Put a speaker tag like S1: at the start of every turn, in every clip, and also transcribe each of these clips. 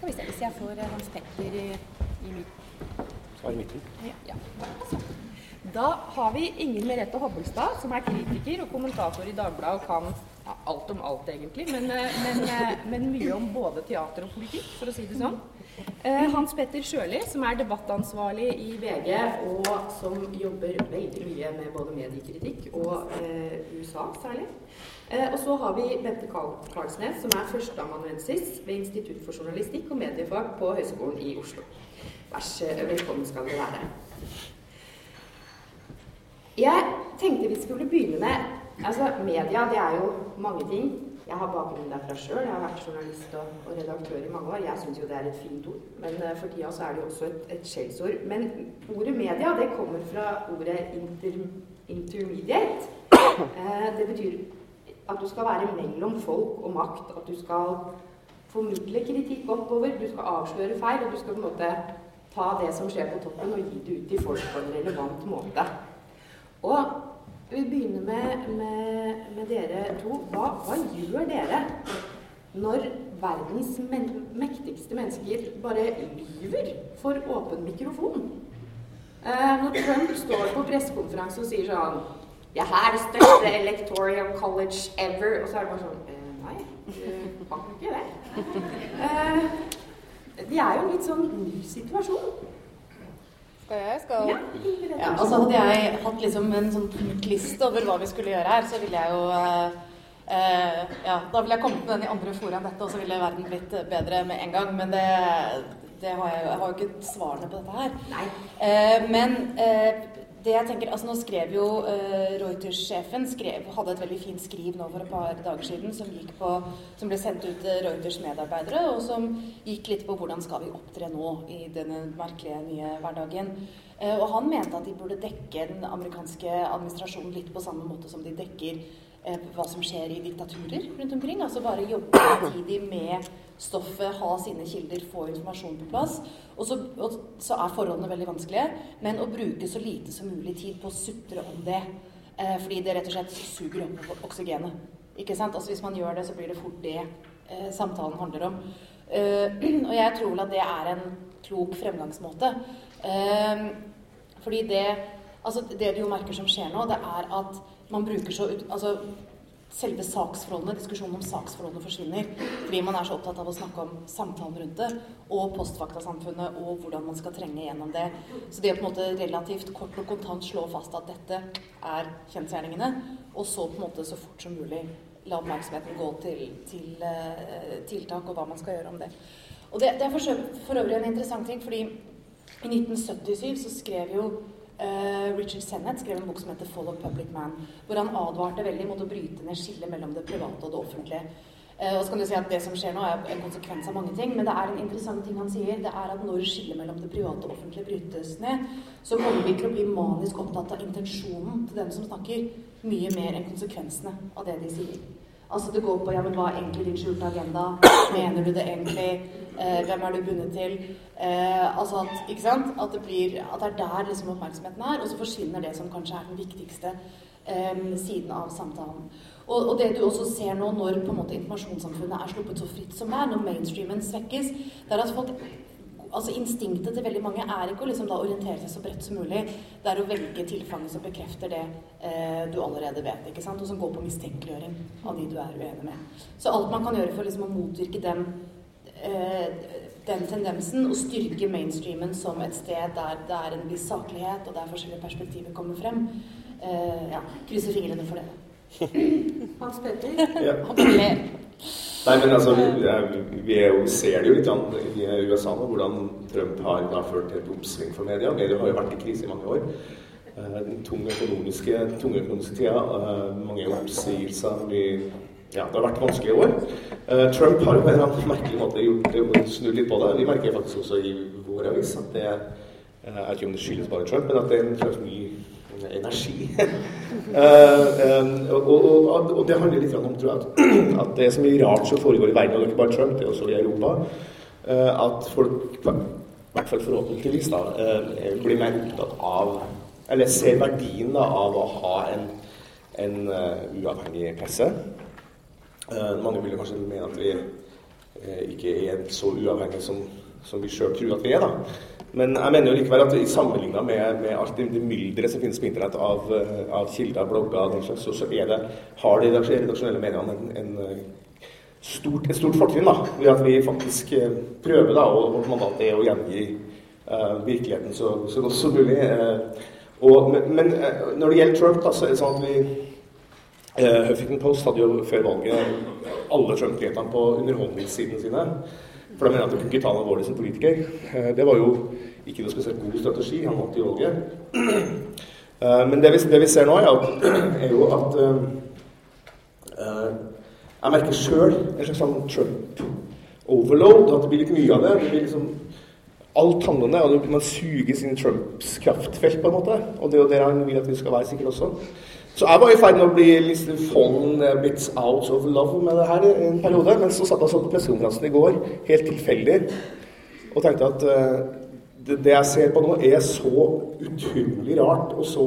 S1: Skal vi se hvis jeg får Hans Petter i, i midten. Ja. Da har vi Ingen Merete Hobbelstad, som er kritiker og kommentator i Dagbladet og kan ja, alt om alt, egentlig, men, men, men, mye om både teater og politikk, for å si det sånn. Hans Petter Sjøli, som er debattansvarlig i VG, og som jobber veldig mye med både mediekritikk og eh, USA særlig. Eh, og så har vi Bente Karlsnes, som er førsteamanuensis ved Institutt for journalistikk og mediefag på Høgskolen i Oslo. Vær så velkommen skal dere være. Jeg tenkte vi skulle begynne med Altså, Media det er jo mange ting. Jeg har bakgrunn derfra sjøl. Jeg har vært journalist og, og, redaktør i mange år. Jeg syns jo det er et fint ord, men uh, for tida så er det jo også et, et skjellsord. Men ordet media det kommer fra ordet inter, intermediate. Eh, det betyr at du skal være mellom folk og makt. At du skal formidle kritikk oppover, du skal avsløre feil, og du skal på en måte ta det som skjer på toppen, og gi det ut til folk på en relevant måte. Og vi begynner med, med, med dere to. Hva, hva, gjør dere når verdens men mektigste mennesker bare lyver for åpen mikrofon? Eh, når Trump står på pressekonferanse og sier sånn Jeg er det største electoral college ever. Og så er det bare sånn eh, Nei, du kan ikke det. Eh, de er jo en litt sånn ny situasjon.
S2: Skal jeg? Ja, og altså Hadde jeg hatt liksom en sånn punktliste over hva vi skulle gjøre her, så ville jeg jo eh, eh, Ja, da ville jeg kommet med den i andre fora enn dette, og så ville verden blitt bedre med en gang. Men det, det har jeg, jeg har jo ikke svarene på dette her. Eh, men eh, det jeg tenker, altså Nå skrev jo uh, Reuters-sjefen hadde et veldig fint skriv nå for et par dager siden som, på, som ble sendt ut til Reuters medarbeidere, og som gikk litt på hvordan skal vi opptre nå i denne merkelige nye hverdagen. Uh, og han mente at de burde dekke den amerikanske administrasjonen litt på samme måte som de dekker hva som skjer i diktaturer rundt omkring. Altså bare jobbe samtidig med stoffet, ha sine kilder, få informasjon på plass. Og så, og så, er forholdene veldig vanskelige, men å bruke så lite som mulig tid på å sutre om det. Eh, fordi det rett og slett suger opp oksygenet. Ikke sant? Altså Hvis man gjør det, så blir det fort det eh, samtalen handler om. Eh, og jeg tror vel at det er en klok fremgangsmåte. Eh, fordi det Altså, det du jo merker som skjer nå, det er at man bruker så altså, selve saksforholdene, diskusjonen om saksforholdene forsvinner. Fordi man er så opptatt av å snakke om samtalen rundt det, og postfaktasamfunnet, og hvordan man skal trenge gjennom det. Så det å på en måte relativt kort og kontant slå fast at dette er kjensgjerningene, og så på en måte så fort som mulig la oppmerksomheten gå til, til uh, tiltak og hva man skal gjøre om det. Og det, det er for, øvrig en interessant ting, fordi i 1977 så skrev jo Richard Sennett skrev en bok som heter 'Fall of Public Man', hvor han advarte veldig mot å bryte ned skillet mellom det private og det offentlige. Uh, og så kan du si at Det som skjer nå, er en konsekvens av mange ting, men det er en interessant ting han sier. Det er at når skillet mellom det private og offentlige brytes ned, så kommer vi til å bli manisk opptatt av intensjonen til den som snakker, mye mer enn konsekvensene av det de sier. Altså det går på ja, men hva er egentlig din skjulte agenda? Mener du det egentlig? Eh, hvem er du bundet til? Eh, altså at, ikke sant? At det, blir, at det er der liksom oppmerksomheten er, og så forsvinner det som kanskje er den viktigste eh, siden av samtalen. Og, og, det du også ser nå når på en måte informasjonssamfunnet er sluppet så fritt som det er, når mainstreamen svekkes, det er at folk altså Instinktet til veldig mange er ikke å liksom orientere seg så bredt som mulig. Det er å velge tilfanget som bekrefter det eh, du allerede vet, ikke sant? og som går på mistenkeliggjøring av de du er uenig med. Så alt man kan gjøre for liksom å motvirke den, eh, den tendensen, og styrke mainstreamen som et sted der det er en viss saklighet, og der forskjellige perspektiver kommer frem, eh, ja, krysser fingrene for det.
S1: Hans Petter?
S3: Ja. Nei, men altså, vi, vi jo, ser det jo litt i USA nå, hvordan Trump har da, ført til et oppsving for media. Media har jo vært i krise i mange år. Den tunge økonomiske, tunge økonomiske tida, uh, mange oppsigelser. Ja, det har vært vanskelige år. Uh, Trump har jo på en eller annen merkelig måte gjort det, snudd litt på det. Vi merker faktisk også i vår avis at det vet ikke om det skyldes bare Trump, men at det er en slags ny energi. Uh, og, og, og, det handler litt om tror jeg, at, det er så mye rart som foregår i verden, og ikke bare Trump, det er også i Europa, uh, at folk, i hvert fall forhåpentligvis, da, blir mer opptatt av Eller ser verdien da, av å ha en, en uavhengig presse. mange vil kanskje mene at vi eh, ikke er så uavhengige som, som vi sjøl tror at vi er. da. Men jeg mener jo likevel at sammenligna med, med, alt det, mylderet som finnes på internett av, eh, av kilder, blogger den slags, så, så det, har de redaksjonelle mediene en, en stort, et stort fortrinn ved at vi faktisk prøver, da, og vårt mandat er å gjengi uh, virkeligheten så, så, godt som mulig. Uh, og, men, uh, når det gjelder Trump, da, så er det sånn at vi Huffington Post hadde jo før valget alle Trump-nyhetene på underholdningssidene sine. For da mener jeg at du kunne ikke ta ham alvorlig som politiker. Uh, det var jo ikke noe spesielt god strategi. Han vant jo valget. Uh, men det vi, det vi, ser nå, er, at, er jo at Jeg merker sjøl en slags sånn Trump-overload. At det blir litt mye av det. Det blir liksom alt handler om det. Man suges inn i Trumps kraftfelt, på en måte. Og det er jo der han vil at vi skal være sikkert også. Så jeg var i ferd med å bli liksom fallen bits out of love med det her en periode. Men så satt jeg sånn på pressekonferansen i går, helt tilfeldig, og tenkte at uh, det, det, jeg ser på nå, er så utrolig rart og så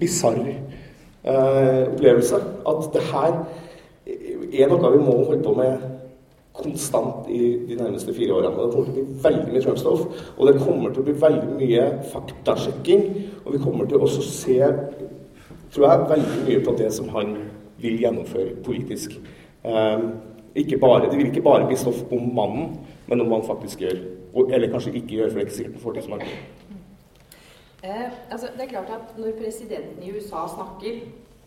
S3: bisarr uh, opplevelse at det her er noe vi må holde på med konstant i de nærmeste fire årene. Det kommer til å bli veldig mye Trump-stoff, og det kommer til å bli veldig mye faktasjekking. Og vi kommer til å se tror jeg veldig mye på det som han vil gjennomføre politisk. Um, bare, det vil ikke bare bli stoff om mannen, men om hva han faktisk gjør. Eller kanskje ikke gjør, for det er ikke sikkert han får til som han vil.
S1: Eh, altså, det er klart at Når presidenten i USA snakker,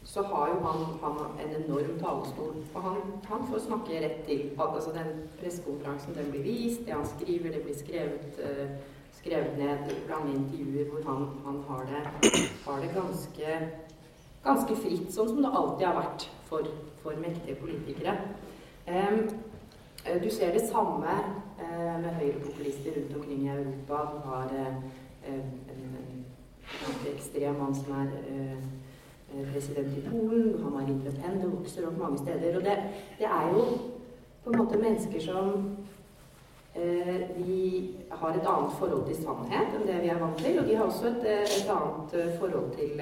S1: så har jo han, han en enorm talerstol. Og han, han, får snakke rett til. Altså, den Pressekonferansen den blir vist, det han skriver, det blir skrevet, uh, skrevet ned lange intervjuer hvor han, han har, det, har det ganske ganske fritt, sånn som det alltid har vært for, for mektige politikere. Um, du ser det samme uh, med høyrepopulister rundt omkring i Europa. Du har uh, en, en ekstrem mann som er uh, president i Polen. han har Marine og vokser opp mange steder. Og det, det, er jo på en måte mennesker som de har et annet forhold til sannhet enn det vi er vant til. Og de har også et, et annet forhold til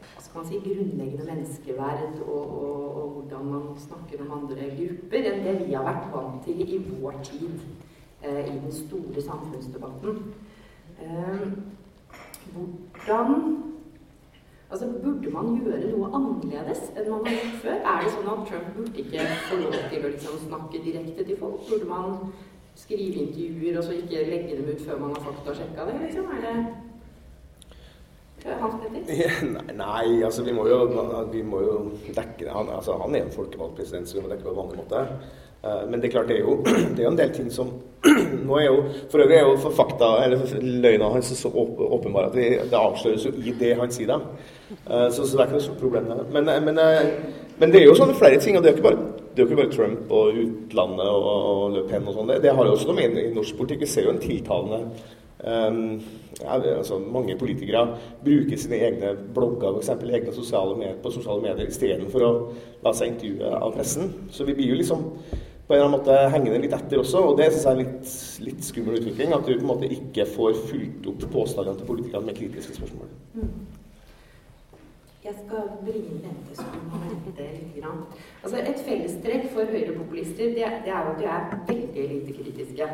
S1: hva skal man si, grunnleggende menneskeverd og, og, og, hvordan man snakker om andre grupper, enn det vi har vært vant til i vår tid eh, i den store samfunnsdebatten. Eh, hvordan Altså, Burde man gjøre noe annerledes enn man har gjort før? Er det sånn at Trump burde ikke få lov til å liksom snakke direkte til folk? Burde man skrive intervjuer og så ikke legge dem ut før man har faktasjekka det? Liksom? Er det
S3: Nei, altså vi må jo, vi må jo dekke det. Han, altså, han er en folkevalgt president, så vi må dekke det på en vanlig måte. Uh, men det er klart, det er jo, det er jo en del ting som nå er jo, For øvrig er jo for fakta, eller løgna hans så åpenbar at det, det, avsløres jo i det han sier dem. Uh, så, så, det er ikke noe problem. Men, eh, men, men, det er jo sånne flere ting. og det er jo ikke bare, er ikke bare Trump og utlandet og, og Le Pen og sånn. Det, det, har jo også noe med i norsk politikk. Vi ser jo en tiltalende Um, ja, altså, mange politikere bruker sine egne blogger f.eks. egne sosiale medier, på sosiale medier istedenfor å la seg intervjue av pressen. Så vi blir jo liksom på en eller annen måte hengende litt etter også, og det synes jeg er litt, litt skummel utvikling. At du på en måte ikke får fulgt opp påstandene til politikerne med kritiske spørsmål. Mm.
S1: Jeg skal bringe dette litt. Altså, et fellestrekk for høyrepopulister det, det er jo at de er veldig lite kritiske.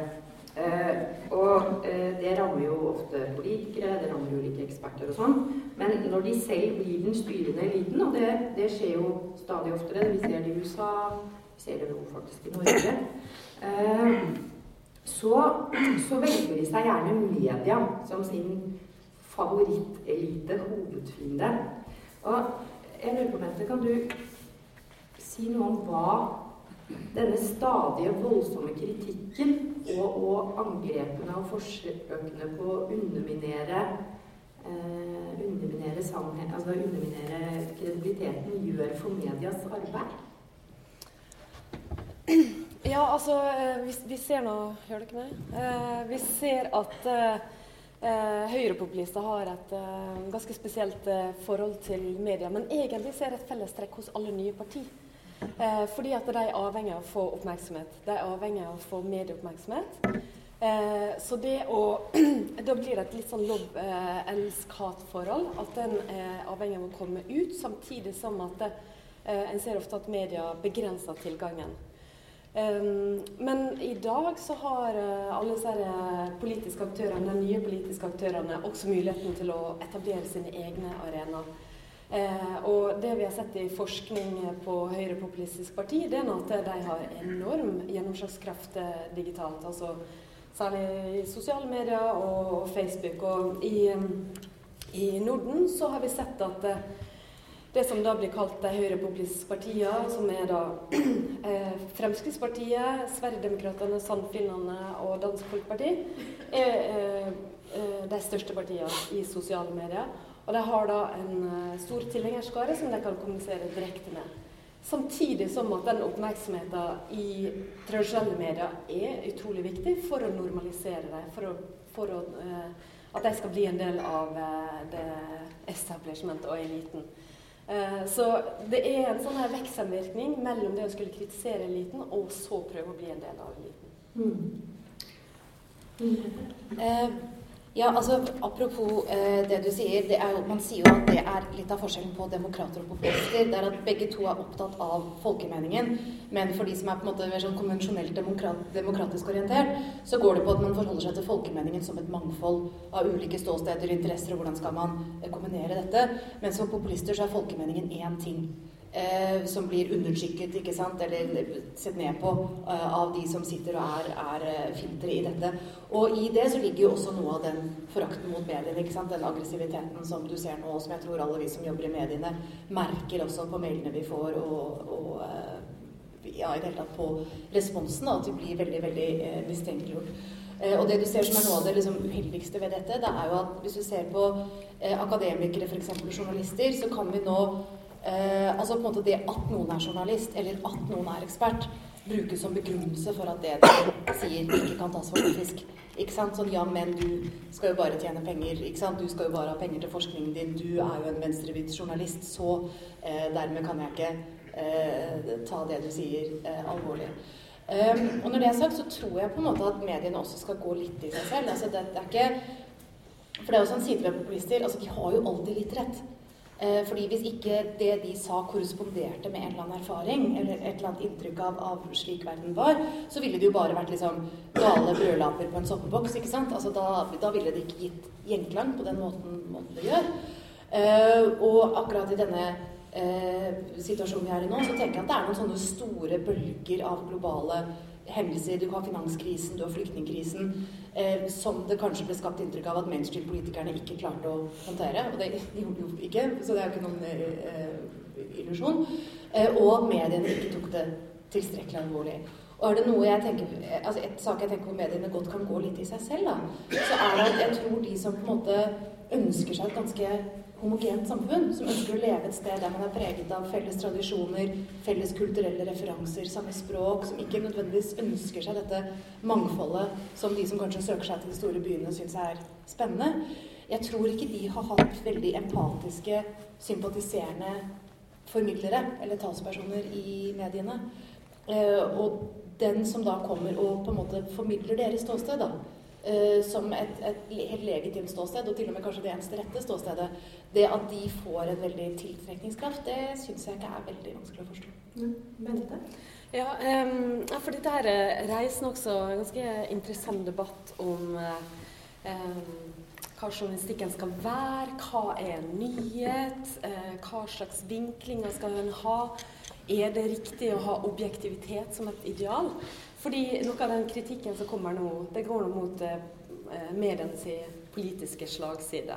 S1: Eh, og eh, det rammer jo ofte politikere, det rammer ulike eksperter og sånn. Men når de selv blir den styrende eliten, og det, det, skjer jo stadig oftere Vi ser det i USA, det jo faktisk i Norge. Eh, så, så velger de seg gjerne media som sin favorittelite, hovedfiende. Og jeg lurer på, Mente, kan du si noe om hva denne stadige voldsomme kritikken og, og angrepene og forsøkene på å underminere eh, underminere altså underminere kredibiliteten, gjør for medias arbeid?
S2: Ja, altså eh, vi, vi ser nå Gjør det ikke det? Eh, vi ser at eh, eh høyrepopulister har et eh, ganske spesielt forhold til media. Men egentlig ser et fellestrekk hos alle nye partier. Eh, fordi at de er avhengig av å få oppmerksomhet. De er avhengig av å få medieoppmerksomhet. Eh, så det å Da blir det et litt sånn love-elsk-hat-forhold. At en er avhengig av å komme ut, samtidig som at eh, en ser ofte at media begrenser tilgangen.
S4: Um, men i dag så har uh, alle disse politiske aktørene, de nye politiske aktørene også muligheten til å etablere sine egne arenaer. Eh, og det vi har sett i forskning på høyrepopulistisk parti, det er at de har enorm gjennomslagskraft digitalt. altså Særlig i sosiale medier og Facebook. Og i, i Norden så har vi sett at eh, det som da blir kalt de høyrepopulistiske partiene, som er da eh, Fremskrittspartiet, Sverigedemokraterna, Sandfinnene og Dansk Folkeparti, er eh, eh, de største partiene i sosiale medier. Og de har da en stor tilhengerskare som de kan kommunisere direkte med. Samtidig som at den oppmerksomheten i tradisjonelle medier er utrolig viktig for å normalisere dem, for, å, for å, at de skal bli en del av det establishment og eliten. Uh, så det er en sånn her vekselvirkning mellom det å skulle kritisere eliten og så prøve å bli en del av eliten. Mm.
S2: Ja, altså Apropos eh, det du sier. Det jo, man sier jo at det er litt av forskjellen på demokrater og populister. Det er at begge to er opptatt av folkemeningen. Men for de som er på en måte mer sånn konvensjonelt demokrat, demokratisk orientert, så går det på at man forholder seg til folkemeningen som et mangfold av ulike ståsteder, interesser, og hvordan skal man eh, kombinere dette. Mens for populister så er folkemeningen én ting eh, som blir undertrykket ikke sant? eller sett ned på eh, av de som sitter og er, er eh, filtre i dette. Og i det så ligger jo også noe av den forakten mot mediene. ikke sant? Den aggressiviteten som du ser nå, som jeg tror alle vi som jobber i mediene, merker også på mailene vi får, og, og eh, ja, i det hele tatt på responsen. At vi blir veldig, veldig eh, mistenkeliggjort. Eh, og det du ser som er noe av det liksom, uheldigste ved dette, det er jo at hvis du ser på eh, akademikere, f.eks. journalister, så kan vi nå Eh, altså på en måte Det at noen er journalist, eller at noen er ekspert, brukes som begrunnelse for at det de sier, ikke kan tas for fisk. Ikke sant? Sånn, ja, men du skal jo bare tjene penger. ikke sant? Du skal jo bare ha penger til forskningen din. Du er jo en venstrevidd journalist, så eh, dermed kan jeg ikke eh, ta det du sier, eh, alvorlig. Um, og når det er sagt, så tror jeg på en måte at mediene også skal gå litt i seg selv. Altså, det, det er ikke For det er jo sånn side ved populister. altså De har jo alltid litt rett. Eh, fordi hvis ikke det de sa korresponderte med en eller annen erfaring, eller et eller annet inntrykk av, av slik verden var, så ville det jo bare vært liksom gale brødlaper på en soppeboks. ikke sant? Altså da, da, ville det ikke gitt gjenklang på den måten, måten det gjør. Uh, og akkurat i denne uh, situasjonen vi er i nå, så tenker jeg at det er noen sånne store bølger av globale hendelser. Du har finanskrisen, du har flyktningkrisen, eh, som det kanskje ble skapt inntrykk av at mainstream-politikerne ikke klarte å håndtere. Og det gjorde de jo ikke, så det er ikke noen eh, illusjon. Eh, og mediene ikke tok det tilstrekkelig alvorlig. Og er det noe jeg tenker, altså Et sak jeg tenker hvor mediene godt kan gå litt i seg selv, da, så er det at jeg tror de som på en måte ønsker seg et ganske homogent samfunn, som ønsker å leve et sted der man er preget av felles tradisjoner, felles kulturelle referanser, samme språk, som ikke nødvendigvis ønsker seg dette mangfoldet som de som kanskje søker seg til de store byene, syns er spennende. Jeg tror ikke de har hatt veldig empatiske, sympatiserende formidlere eller talspersoner i mediene. Eh, og den som da kommer og på en måte formidler deres ståsted, da, som et, et, helt legitimt ståsted, og til og med kanskje det eneste rette ståstedet, det at de får en veldig tiltrekningskraft, det syns jeg ikke er veldig vanskelig å forstå.
S4: Mm. Ja, um, for dette her eh, reiser også en ganske interessant debatt om um, hva journalistikken skal være, hva er en nyhet, uh, hva slags vinklinger skal en ha. Er det riktig å ha objektivitet som et ideal? Fordi noe av den kritikken som kommer nå, det går nå mot eh, medienes politiske slagside.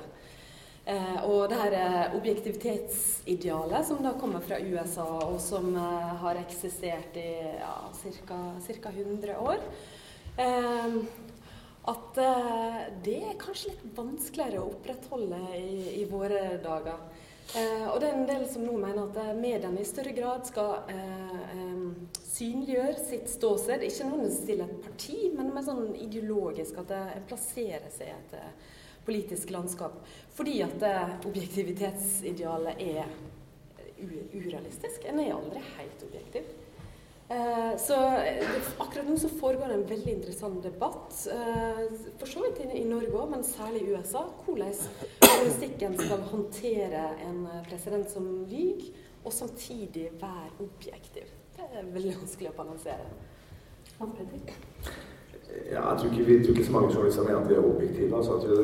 S4: Eh, og det her eh, objektivitetsidealet som da kommer fra USA, og som eh, har eksistert i ja, ca. 100 år eh, At eh, det er kanskje litt vanskeligere å opprettholde i, i våre dager. Og det er en del som nå mener at mediene i større grad skal eh, eh, sitt ståsted. Ikke nødvendigvis til et parti, men mer sånn ideologisk. At det plasserer seg i et eh, politisk landskap. Fordi at eh, objektivitetsidealet er urealistisk. En er aldri helt objektiv. Eh, så akkurat nå så foregår det en veldig interessant debatt, eh, for så vidt i Norge òg, men særlig i USA, hvordan politikken skal håndtere en president som lyver, og samtidig være objektiv. Veldig vanskelig å balansere.
S3: Ja, jeg tror ikke, jeg tror ikke så mange journalister mener at vi er objektive. Altså, jeg tror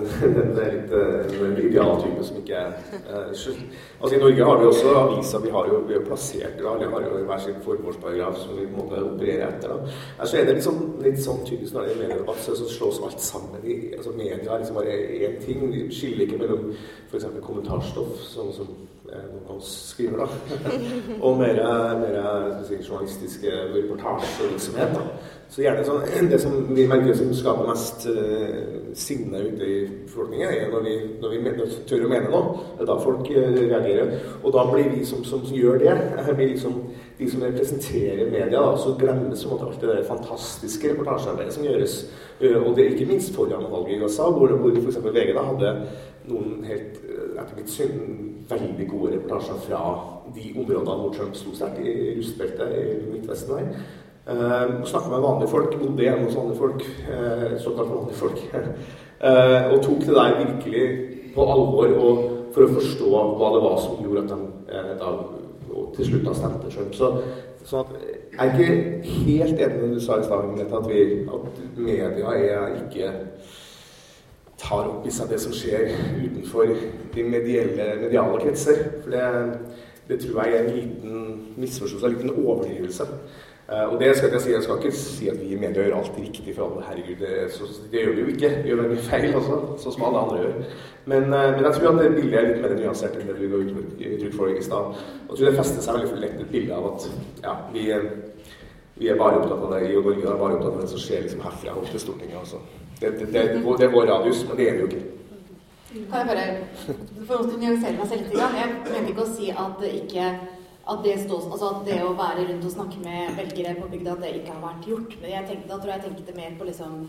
S3: det, er litt eh, en idealtype som ikke er uh, Altså I Norge har vi også aviser. Vi har jo vi plassert da, Alle har jo hver sin formålsparagraf som vi på en måte opererer etter. da. Her så er det litt sånn, litt sånn typisk når det er mediedebatt, så, så slås alt sammen. I, altså Media er liksom bare én ting. Vi skiller ikke mellom f.eks. kommentarstoff, sånn som noen av oss skriver, da, og mer, mer si, journalistiske reportasjevirksomhet. Så gjerne sånn, Det som vi merker som skaper mest uh, sinne ute i befolkningen, er når vi, når vi mener, tør å mene noe. Det er da folk uh, reagerer. Og da blir vi som, som, som gjør det, blir liksom de som representerer media, da, så glemmes på alt det der fantastiske reportasjearbeidet som gjøres. Uh, og det er ikke minst foran valget i USA, hvor, hvor f.eks. VG da hadde noen helt etter mitt syn veldig gode reportasjer fra de områdene hvor Trump sto sterkt i rustbeltet i Midtvesten her. Uh, Snakka med vanlige folk, bodde hjemme hos vanlige folk, uh, såkalt vanlige folk. uh, og tok det der virkelig på alvor og for å forstå hva det var som gjorde at de uh, da, til slutt da stemte Trump. Så, så at, jeg er ikke helt enig med det du sa i stad, at, at media er ikke tar opp i seg det som skjer utenfor de medielle, mediale kretser. For det, det tror jeg er en liten misforståelse, en liten overdrivelse. Uh, og det skal jeg si, jeg skal ikke si at vi i media gjør alt riktig for alle. Herregud, det, så, det, gjør vi jo ikke. Vi gjør veldig feil også, sånn som alle andre gjør. Men, uh, men, jeg tror at det bildet er litt mer nyansert enn det vi ga uttrykk for i stad. Jeg tror det fester seg veldig lett et bilde av at ja, vi, vi, er bare opptatt av det i Norge, er bare opptatt av det som skjer liksom herfra opp til Stortinget. Altså. Det, det, det, det, er vår radius, men det er vi jo ikke.
S2: Kan jeg bare få nyansere meg selv litt? Jeg mente ikke å si at det ikke at det, stås, altså at det, å være rundt og snakke med velgere på bygda, at det ikke har vært gjort. Men jeg tenkte, da tror jeg tenkte mer på liksom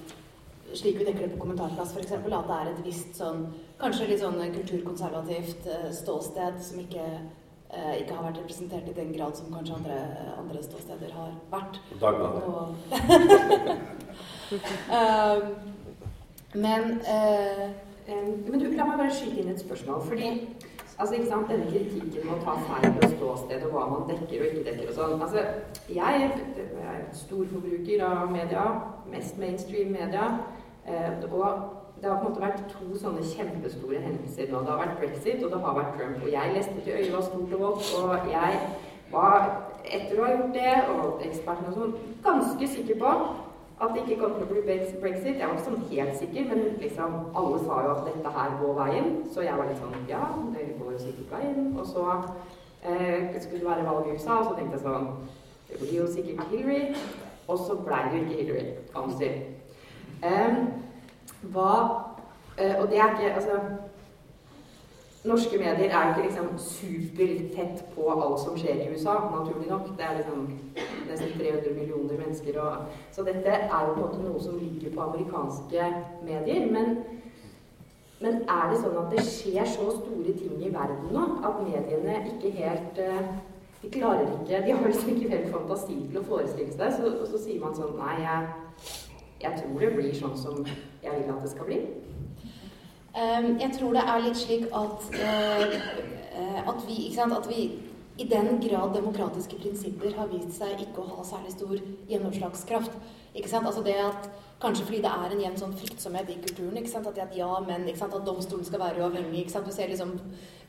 S2: slik vi dekker det på Kommentarplass f.eks., at det er et visst sånn kanskje litt sånn kulturkonservativt uh, ståsted som ikke, ikke, har vært representert i den grad som kanskje andre, andre ståsteder har vært.
S3: Dagbladet.
S2: uh, men
S1: Men du, la meg bare skyte inn et spørsmål. fordi Altså, ikke sant, Denne kritikken med å ta feil på ståsted og hva man dekker og ikke dekker og sånn. Altså, jeg, er stor forbruker av media, mest mainstream media. Eh, og det har på en måte vært to sånne kjempestore hendelser nå. Det har vært brexit, og det har vært Trump. Og jeg leste til øyet var stort og vått, og jeg var, etter å ha gjort det, og ekspertene og sånn, ganske sikker på at det ikke kom til å bli brexit. Jeg var ikke sånn helt sikker, men liksom alle sa jo at dette her går veien. Så jeg var litt sånn Ja, det går jo sikkert veien. Og så eh, skulle det være valg i USA, og så tenkte jeg sånn Det blir jo sikkert Hillary. Og så blei det jo ikke Hillary, kan du si. Um, hva uh, Og det er ikke Altså Norske medier er ikke liksom supertett på alt som skjer i USA, naturlig nok. Det er liksom nesten 300 millioner mennesker. Og, så dette er jo på en måte noe som ligger på amerikanske medier. Men, men, er det sånn at det skjer så store ting i verden nå at mediene ikke helt eh, De klarer ikke De har liksom ikke helt fantasi til å forestille seg. Så, så sier man sånn Nei, jeg, jeg tror det blir sånn som jeg vil at det skal bli.
S2: Um, jeg tror det er litt slik at, uh, at vi, sant, at vi i den grad demokratiske prinsipper har vist seg ikke å ha særlig stor gjennomslagskraft. Altså at, Kanskje fordi det er en jevn sånn fryktsomhet i kulturen. At, at ja, men? At domstolen skal være uavhengig. Du ser liksom,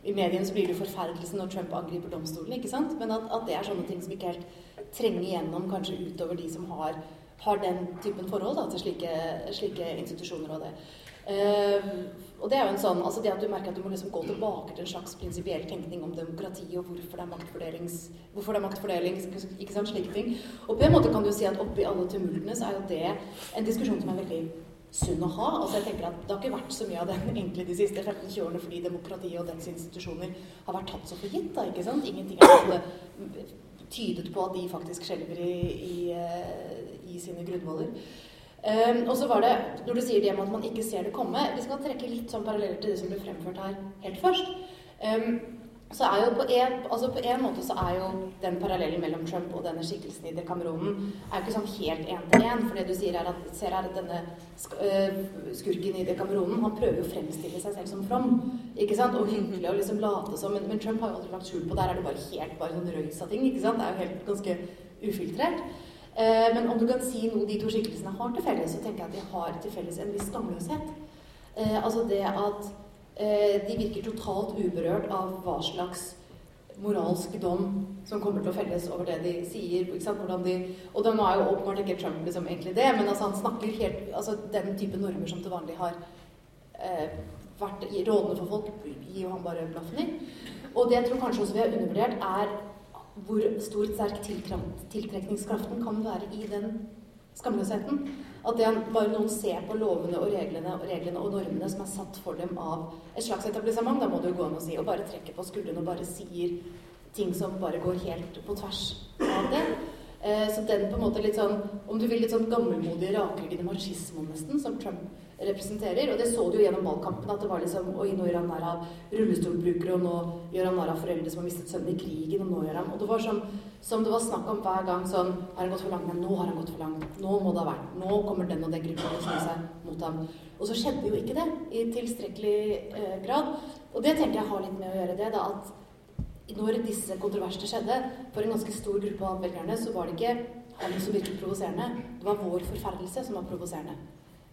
S2: I mediene så blir det forferdelse når Trump angriper domstolen. Men at, det er sånne ting som ikke helt trenger gjennom kanskje utover de som har, har den typen forhold da, til slike, slike institusjoner og det. Uh, og det er jo en sånn, altså det at du merker at du må liksom gå tilbake til en slags prinsipiell tenkning om demokrati og hvorfor det er maktfordelings, hvorfor det er maktfordeling, ikke sant, slike ting. Og på en måte kan du si at oppi alle tumultene så er jo det en diskusjon som er veldig sunn å ha. Altså jeg tenker at Det har ikke vært så mye av det egentlig de siste 15-20 årene fordi demokratiet og dens institusjoner har vært tatt så for gitt. da, ikke sant? Ingenting har tydet på at de faktisk skjelver i, i, eh, i sine grunnvoller. Um, og så var det, Når du sier det med at man ikke ser det komme Vi skal trekke litt sånn paralleller til det som ble fremført her helt først. Um, så er jo på en, altså på en måte så er jo den parallellen mellom Trump og denne skikkelsen i Decameronen er jo ikke sånn helt én til én. For det du sier er at, ser her at denne øh, skurken i Decameronen han prøver å fremstille seg selv som from. ikke sant, Og hyggelig og liksom late som. Men, men, Trump har jo aldri lagt skjul på Der er det bare helt bare sånn røys av ting. ikke sant, Det er jo helt ganske ufiltrert. Eh, men om du kan si noe de to skikkelsene har til felles, så tenker jeg at de har til felles en viss skamløshet. Eh, altså det at de virker totalt uberørt av hva slags moralsk dom som kommer til å felles over det de sier. De, og de er jo åpenbart ikke Trump liksom, egentlig det, men altså, han snakker helt altså, Den type normer som til vanlig har eh, vært rådende for folk, gir jo han bare blaffen i. Og det jeg tror kanskje også vi har undervurdert, er hvor stor sterk tiltrekningskraften kan være i den skamløsheten. At det bare noen ser på lovene og reglene, og reglene og normene som er satt for dem av et slags etablissement, da må du jo gå an å si, og bare trekker på skuldrene og bare sier ting som bare går helt på tvers av det. Eh, så den på en måte litt sånn, om du vil, litt sånn gammelmodige, rakryggende machismoen nesten, som Trump representerer. Og det så du jo gjennom valgkampen, at det var liksom Oi, nå gjør han narr av rullestolbrukere, og nå gjør han narr av foreldre som har mistet sønnen i krigen, og nå gjør han Og det var som, som det var snakk om hver gang sånn Har han gått for langt? Men nå har han gått for langt. Nå må det ha vært. Nå kommer den og den gruppa til å snu seg mot ham. Og så skjedde jo ikke det i tilstrekkelig eh, grad. Og det tenker jeg har litt med å gjøre det, da at når disse kontroversene skjedde, for en ganske stor gruppe av velgerne, så var det ikke han som virket provoserende. Det var vår forferdelse som var provoserende.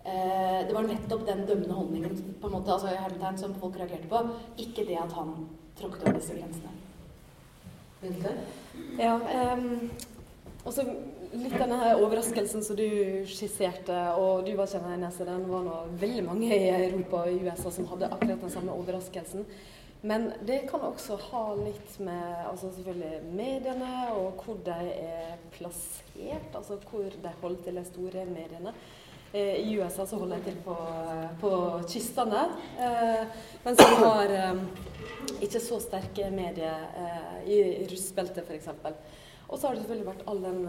S2: Eh, det var nettopp den dømmende holdningen på en måte, altså hermetegn, som folk reagerte på. Ikke det at han tråkket over disse grensene.
S4: Ja, um, også litt denne her overraskelsen som du skisserte, og du var kjenner Nesse, den var nå veldig mange i Europa og USA som hadde akkurat den samme overraskelsen. Men det kan også ha litt med altså selvfølgelig mediene og hvor de er plassert, altså hvor de holder til de store mediene. Eh, I USA så holder jeg til på, på kystene, eh, mens vi har eh, ikke så sterke medier i russbeltet f.eks. Og så har det selvfølgelig vært all den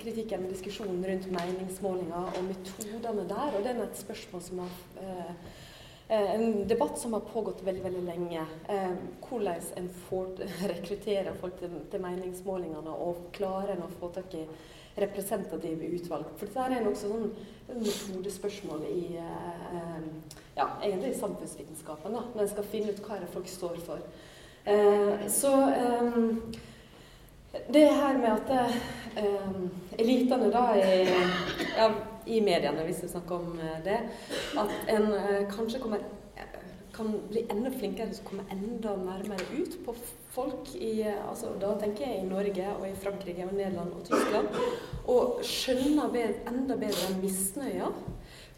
S4: kritikken og diskusjonen rundt meningsmålinger og metodene der. Og det er et spørsmål som har en debatt som har pågått veldig veldig lenge. hvordan en får rekruttere folk til, til meningsmålingene, og klarer en å få tak i representative utvalg. For dette er nokså sånn metodespørsmål i eh, ja, egentlig samfunnsvitenskapen. da, Når en skal finne ut hva folk står for. Eh, så eh, det her med at eh, elitene da i, ja, i mediene, hvis vi snakker om eh, det, at en eh, kanskje kommer kan bli enda flinkere til å komme enda nærmere ut på folk i altså, Da tenker jeg i Norge og i Frankrike og Nederland og Tyskland. Og skjønner bedre, enda bedre misnøya.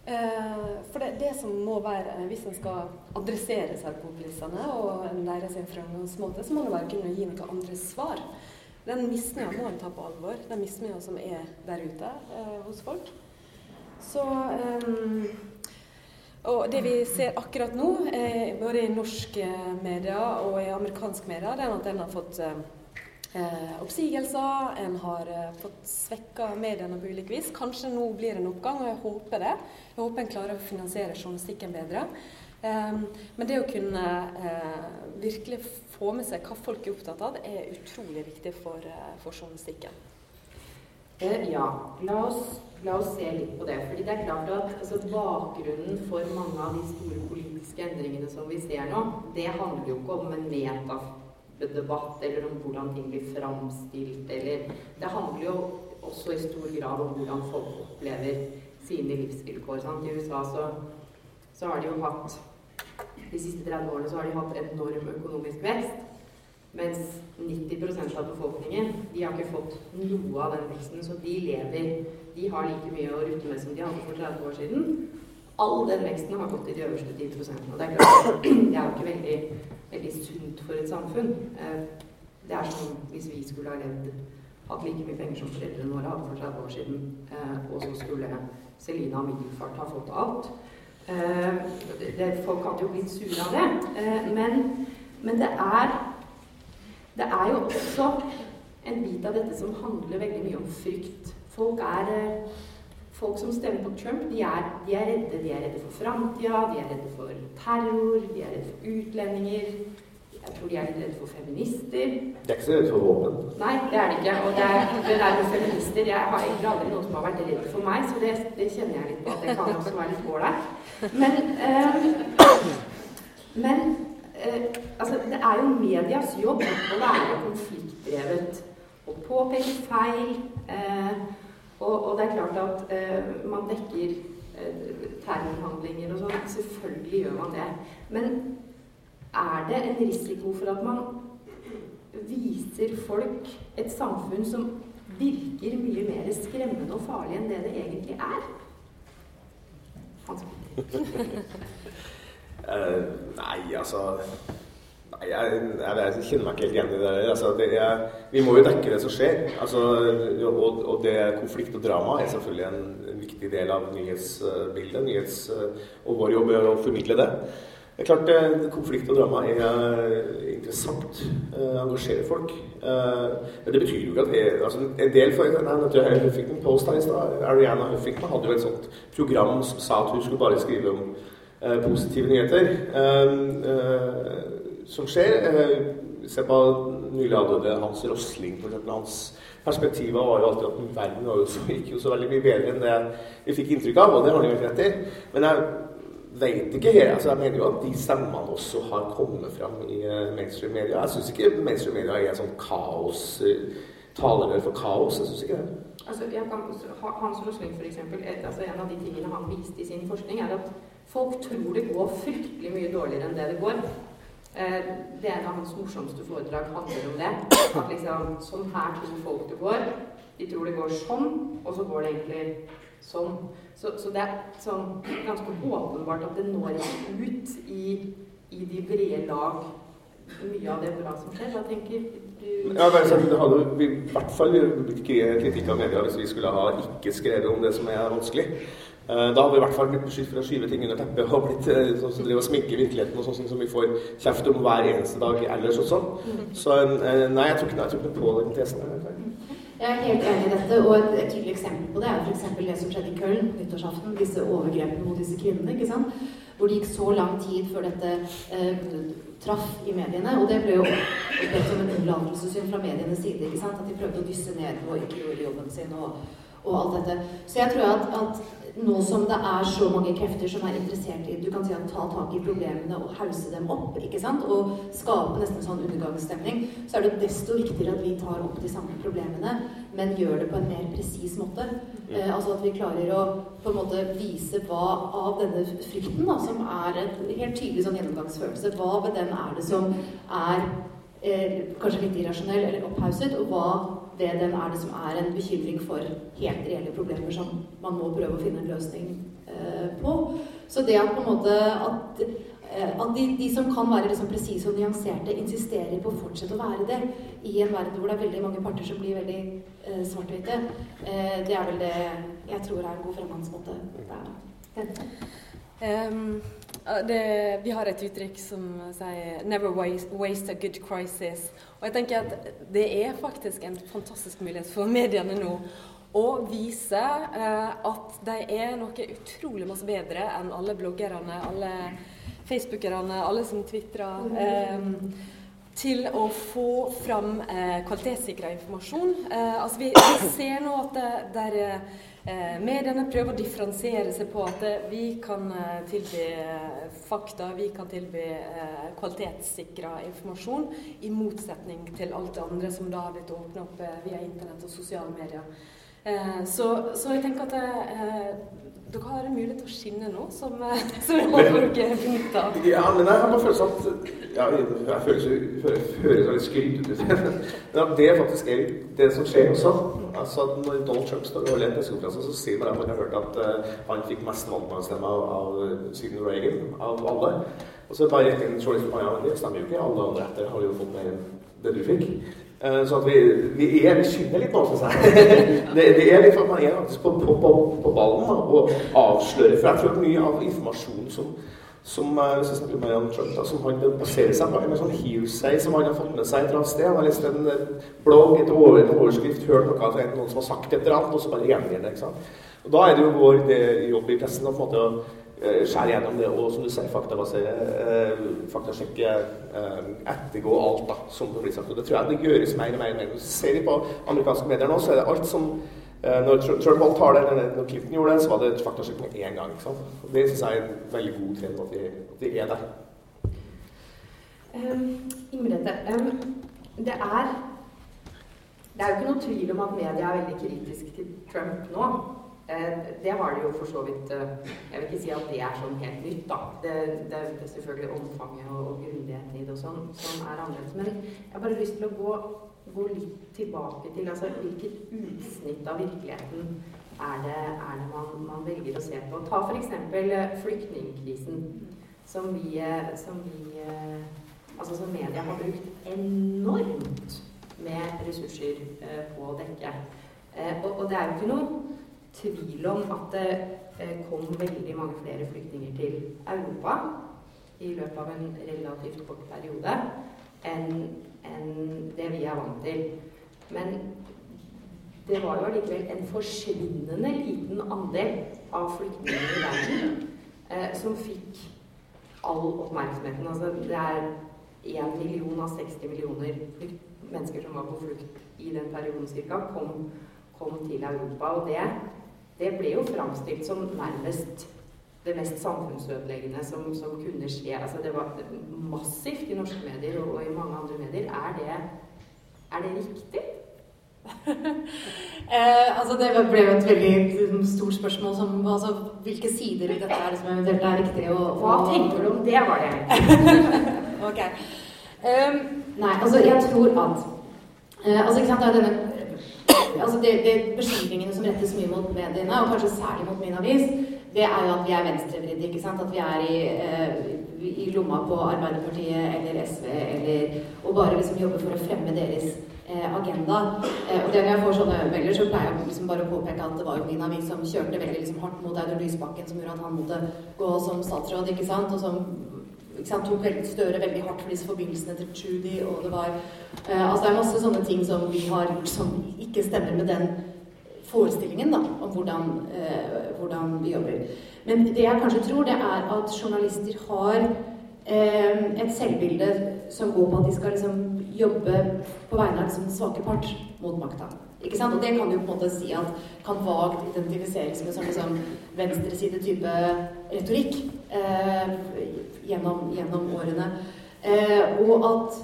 S4: Eh, for det, det som må være, hvis en skal adressere seg populistene og lære sin fremgangsmåte, så må det være kunne gi noen andre svar. Den misnøya må en ta på alvor. Den misnøya som er der ute eh, hos folk. Så eh, og det vi ser akkurat nå, eh, både i norske medier og i amerikanske medier, det er at en har fått eh, oppsigelser, en har eh, fått svekka mediene på ulik vis. Kanskje nå blir det en oppgang, og jeg håper det. Jeg håper en klarer å finansiere journalistikken bedre. Eh, men det å kunne eh, virkelig få med seg hva folk er opptatt av, er utrolig viktig for, eh, for journalistikken.
S1: ja, la oss La oss se litt på det. fordi det er klart at altså, Bakgrunnen for mange av de store politiske endringene som vi ser nå, det handler jo ikke om en metadebatt eller om hvordan ting blir framstilt. eller Det handler jo også i stor grad om hvordan folk opplever sine livsvilkår. Sant? I USA så, så har de jo hatt De siste 30 årene så har de hatt enorm økonomisk vekst. Mens 90% av befolkningen de har ikke fått noe av den veksten. Så de lever De har like mye å rutte med som de hadde for 30 år siden. All den veksten har gått i de øverste 10 Og det er klart, det er jo ikke veldig, veldig sunt for et samfunn. Eh, det er som hvis vi skulle ha levd hatt like mye penger som foreldrene våre hadde for 30 år siden, eh, og så skulle Selina og Middelfart ha fått alt. Eh, folk hadde jo blitt sure av det. Men, men det er det er jo også en bit av dette som handler veldig mye om frykt. Folk er eh, Folk som stemmer på Trump, de er, de er redde. De er redde for framtida, de er redde for terror, de er redde for utlendinger. Jeg tror de er litt redde for feminister.
S3: De er ikke så redde for våpen?
S1: Nei, det er de ikke. Og det, er, det der med feminister Jeg har egentlig aldri noen som har vært redd for meg, så det, det kjenner jeg litt på det kan også være litt ålreit. Men, eh, men eh, altså, Det er jo medias jobb å være konfliktdrevet. Å påpeke feil. Eh, Og, og, det er klart at uh, man dekker uh, terrorhandlinger og sånn. Selvfølgelig gjør man det. Men er det en risiko for at man viser folk et samfunn som virker mye mer skremmende og farlig enn det det egentlig er?
S3: Uh, nei, altså Nei, jeg, jeg, jeg, kjenner meg ikke helt igjen i det. Altså, det er, vi må jo dekke det som skjer. Altså, og, og, det konflikt og drama er selvfølgelig en, viktig del av nyhetsbildet. Nyhets, og vår jobb er å formidle det. Det er klart eh, Konflikt og drama er interessant. Eh, engasjerer folk. Uh, men det betyr jo ikke at det, altså, En del for, jeg, jeg Huffington post her i stad. Ariana Huffington hadde jo et sånt program som sa at hun skulle bare skrive om positive nyheter. Som skjer. Eh, se på nylig avdøde Hans Rosling, for. Hans perspektiver var jo alltid at verden var jo så, gikk jo så veldig mye bedre enn det vi fikk inntrykk av, og det har han jo rett i. Men jeg vet ikke helt, altså Jeg mener jo at de stemmene også har kommet fram i uh, mainstream media. Jeg syns ikke mainstream media er sånn kaos uh, talerør for kaos. Jeg syns ikke det.
S1: Altså, kan, Hans Forskning f.eks. Altså, en av de tingene han viste i sin forskning, er at folk tror det går fryktelig mye dårligere enn det det går. Eh, det en av hans morsomste foredrag handler om det. At liksom Sånn her tror folk det går. De tror det går sånn, og så går det egentlig sånn. Så, så det er sånn ganske åpenbart at det når ikke ut i, i de brede lag mye av det bra som skjer. Hva tenker du?
S3: Ja, det, sånn, hadde i hvert fall blitt kritikk av media hvis vi skulle ha ikke skrevet om det som er vanskelig. Eh, da hadde vi i hvert fall blitt beskyldt for å skyve ting under teppet og blitt eh, sånn som driver og sminker virkeligheten og sånn som vi får kjeft om hver eneste dag ellers og sånn. Så eh, nei, jeg tror ikke, jeg tror ikke på den tesen.
S2: Jeg er helt enig i dette, og et, et tydelig eksempel på det er f.eks. det som skjedde i Köln nyttårsaften. Disse overgrepene mot disse kvinnene. ikke sant? Hvor det gikk så lang tid før dette eh, traff i mediene. Og det ble jo opplevd som en unnlatelsessynd fra medienes side. ikke sant? At de prøvde å dysse ned og ikke gjorde jobben sin. og og alt dette. Så jeg tror at, at, nå som det er så mange krefter som er interessert i du kan si at ta tak i problemene og hause dem opp, ikke sant? og skape nesten sånn undergangsstemning, så er det desto viktigere at vi tar opp de samme problemene, men gjør det på en mer presis måte. Eh, altså at vi klarer å på en måte vise hva av denne frykten, da, som er en helt tydelig sånn gjennomgangsfølelse, hva ved den er det som er eh, kanskje litt irrasjonell eller opphauset, og hva ved den er det som er en bekymring for helt reelle problemer som man må prøve å finne en løsning eh, på. Så det at på en måte at, eh, at de, de, som kan være liksom presise og nyanserte, insisterer på å fortsette å være det i en verden hvor det er veldig mange parter som blir veldig eh, svart-hvite, eh, det er vel det jeg tror er en god fremgangsmåte. Det er det.
S4: Um, det, vi har et uttrykk som sier 'never waste, a good crisis'. Og jeg tenker at det er faktisk en fantastisk mulighet for mediene nå å vise eh, at de er noe utrolig masse bedre enn alle bloggerne, alle facebookerne, alle som tvitrer. Eh, til å få fram eh, kvalitetssikra informasjon. Eh, altså vi, vi, ser nå at det, der Eh, mediene prøver å differensiere seg på at eh, vi kan eh, tilby fakta, vi kan tilby kvalitetssikra informasjon, i motsetning til alt det andre som da har blitt åpna opp via internett og sosiale medier. Så, så, jeg tenker at dere har en mulighet til å skinne nå, som, eh, som jeg håper dere benytter.
S3: Ja, men jeg har bare følelsen at ja, Jeg høres litt skryt ut. Men det faktisk er det som skjer også. Altså, når Donald Trump står og holder en pressekonferanse, så sier man at man har hørt at uh, han fikk mest valgmannsstemme av, av siden Reagan, av alle. Og så bare rett inn journalisten ja, det stemmer jo ikke. Alle andre etter har jo fått mer enn det du fikk. Eh, så vi, vi er skinner litt nå, syns jeg. Det, det, er litt for at man er på, på, på, på ballen da, og avslører. For jeg tror at mye av informasjonen som, som eh, hvis jeg snakker med Jan Trump, da, som han baserer seg på en sånn hearsay som han har fått med seg et eller annet sted. Han har lest en eh, blogg, et over, en overskrift, hørt noe av noen som har sagt et eller annet, og så bare gjengir det. ikke sant? Og Da er det jo vår jobb i pressen å på en måte skjære gjennom det og som du sier, faktabasere, eh, faktasjekke, eh, ettergå alt da, som det blir sagt. Og det tror jeg det gjøres mer og mer. mer. Ser vi på amerikanske medier nå, så er det alt som Når Trump holdt tale, eller når Clinton gjorde det, så var det faktasjekk med én gang. ikke sant? Og det syns jeg er en veldig god trend at de, de er der.
S1: Um, Imrete, um, det er Det er jo ikke noe tvil om at media er veldig kritisk til Trump nå. Eh, det har det jo for så vidt eh, Jeg vil ikke si at det er sånn helt nytt, da. Det, det, det er selvfølgelig omfanget og, og grundigheten i det og sånn som er annerledes. Men jeg har bare lyst til å gå, gå litt tilbake til altså, hvilket utsnitt av virkeligheten er det, er det man, man, velger å se på. Ta f.eks. Eh, flyktningkrisen, som vi, som vi Altså som media har brukt enormt med ressurser på å dekke. Og, og det er jo ikke noe tvil om at det eh, kom veldig mange flere flyktninger til Europa i løpet av en relativt kort periode enn en det vi er vant til. Men det var jo allikevel en forsvinnende liten andel av flyktningene i verden eh, som fikk all oppmerksomheten. Altså, det er én million av 60 millioner mennesker som var på flukt i den perioden ca., kom, kom til Europa. Og det det ble jo framstilt som nærmest det mest samfunnsødeleggende som, som, kunne skje. Altså det var massivt i norske medier og, og i mange andre medier. Er det, er det riktig?
S2: eh, altså Det ble jo et veldig liksom, stort spørsmål som altså, Hvilke sider i dette er det som eventuelt er riktig? Og,
S1: og... Hva tenker du om det, var det?
S2: ok. Um, nei, altså jeg tror at uh, altså ikke sant, det er denne altså det, det Beskyldningene som rettes mye mot mediene, og kanskje særlig mot min avis, det er jo at vi er venstrevridde. ikke sant? At vi er i, eh, i, lomma på Arbeiderpartiet eller SV, eller, og bare liksom jobber for å fremme deres eh, agenda. Eh, og det Når jeg får sånne meldinger, så pleier jeg liksom bare å påpeke at det var jo min avis som kjørte veldig liksom hardt mot Audun Lysbakken, som gjorde at han måtte gå som statsråd, ikke sant? og som sant, tok veldig Støre veldig hardt for disse forbindelsene til Trudy, og det var eh, Altså det er masse sånne ting som vi har gjort som ikke stemmer med den forestillingen da, om hvordan, eh, hvordan vi jobber. Men det jeg kanskje tror, det er at journalister har eh, et selvbilde som går på at de skal liksom jobbe på vegne av liksom, svake part mot makta. Ikke sant? Og det kan du på en måte si at kan vagt identifiseres med sånn liksom, venstreside-type retorikk eh, gjennom, gjennom, årene. Eh, og at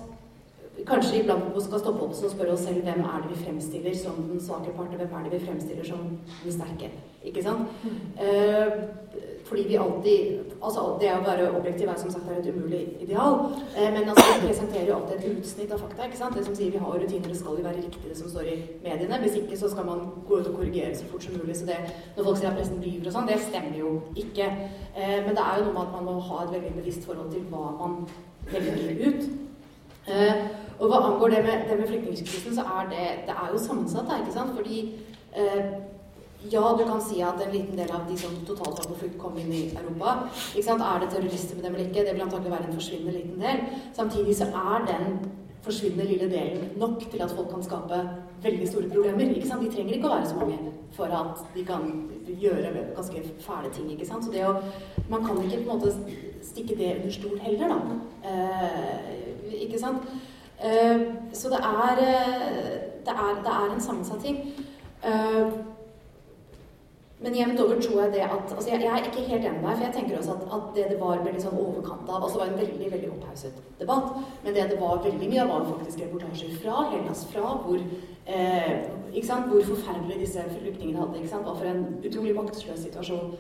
S2: kanskje iblant vi skal stoppe opp og spørre oss selv hvem er det vi fremstiller som den svake part, og hvem er det vi fremstiller som den sterke. Ikke sant? Mm. Eh, fordi vi alltid altså Det å være objektiv er som sagt er et umulig ideal. Eh, men altså, vi presenterer jo alltid et utsnitt av fakta. ikke sant? Det som sier vi har rutiner, det skal jo være riktig det som står i mediene. Hvis ikke så skal man gå ut og korrigere så fort som mulig. Så det, når folk sier at pressen lyver og sånn, det stemmer jo ikke. Eh, men det er jo noe med at man må ha et veldig bevisst forhold til hva man velger ut. Eh, og hva angår det med, det med flyktningkrisen, så er det, det er jo sammensatt, da, ikke sant? Fordi eh, ja, du kan si at en liten del av de som totalt var på flukt, kom inn i Europa. Er det terrorister med dem eller ikke? Det vil antagelig være en forsvinnende liten del. Samtidig så er den forsvinnende lille delen nok til at folk kan skape veldig store problemer. De trenger ikke å være så mange for at de kan gjøre ganske fæle ting. Så det å, Man kan ikke på en måte stikke det under stol heller, da. Eh, ikke sant? Eh, så det er, eh, det er, det er en sammensatt ting. Eh, men jevnt over tror jeg det at altså jeg, jeg, er ikke helt enig med deg, for jeg tenker også at, at det det var veldig sånn overkant av altså Det var en veldig veldig opphauset debatt, men det det var veldig mye av, var faktisk reportasjer fra Hellas, fra hvor eh, ikke sant, hvor forferdelig disse flyktningene hadde. ikke sant, Hva for en utrolig maktesløs situasjon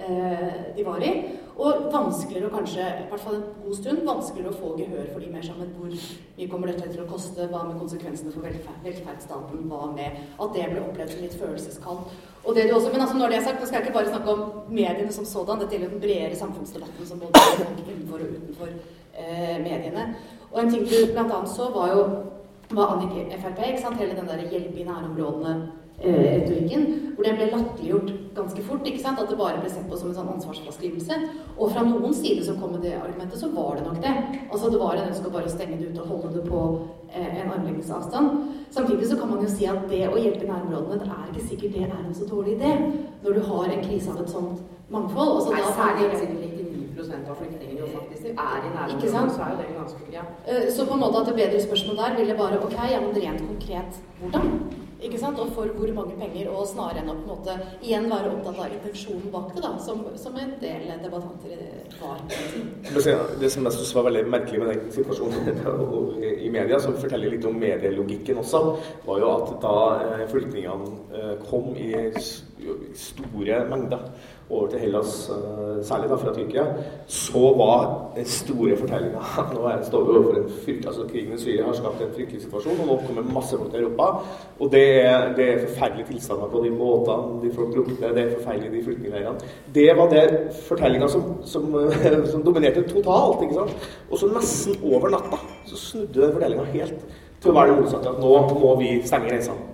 S2: eh, de var i. Og vanskeligere å kanskje, i hvert fall en god stund, vanskeligere å få gehør for de mer sammen. Hvor mye kommer dette til å koste? Hva med konsekvensene for velferd, velferdsstaten? Hva med at det ble opplevd som litt følelseskaldt? Og det du også, men altså når det er sagt, nå skal jeg ikke bare snakke om mediene som sådan. Dette gjelder den bredere samfunnsdebatten som både innenfor og utenfor eh, mediene. Og en ting du bl.a. så, var jo var Annik Frp. Hele den der hjelp i nærområdene retorikken, hvor det ble latterliggjort ganske fort. ikke sant? At det bare ble sett på som en sånn ansvarsfraskrivelse. Og fra noen side som kom med det argumentet, så var det nok det. Altså Det var en ønske å bare stenge det ut og holde det på eh, en armlengdes avstand. Samtidig så kan man jo si at det å hjelpe nærområdene, det er ikke sikkert det er en så dårlig idé. Når du har en krise av et sånt mangfold.
S1: Altså, Nei, særlig siden 99 av flyktningene faktisk er i nærområdet, så er jo det ganske ja.
S2: Eh, så på en måte at det bedre spørsmål der ville bare Ok, ja, men rent konkret hvordan? Ikke sant? Og for hvor mange penger, og snarere enn å på en måte igjen være opptatt av intensjonen bak det, da, som, som en del debattanter var.
S3: Det som jeg synes var veldig merkelig med den situasjonen i media, som forteller litt om medielogikken også, var jo at da eh, flyktningene eh, kom i store mengder over til Hellas, eh, særlig da fra Tyrkia, så var den store fortellinga Nå står vi overfor en fryktelig altså Krigen i Syria har skapt en fryktelig situasjon, og nå kommer masse folk til Europa. Og det er, det er forferdelige tilstander på de båtene, de folk lukter, det er forferdelig de flyktningleirene. Det var det fortellinga som, som, som, dominerte totalt. ikke sant? Og så nesten over natta så snudde den fortellinga helt til å være det motsatte. At nå må vi stenge grensene.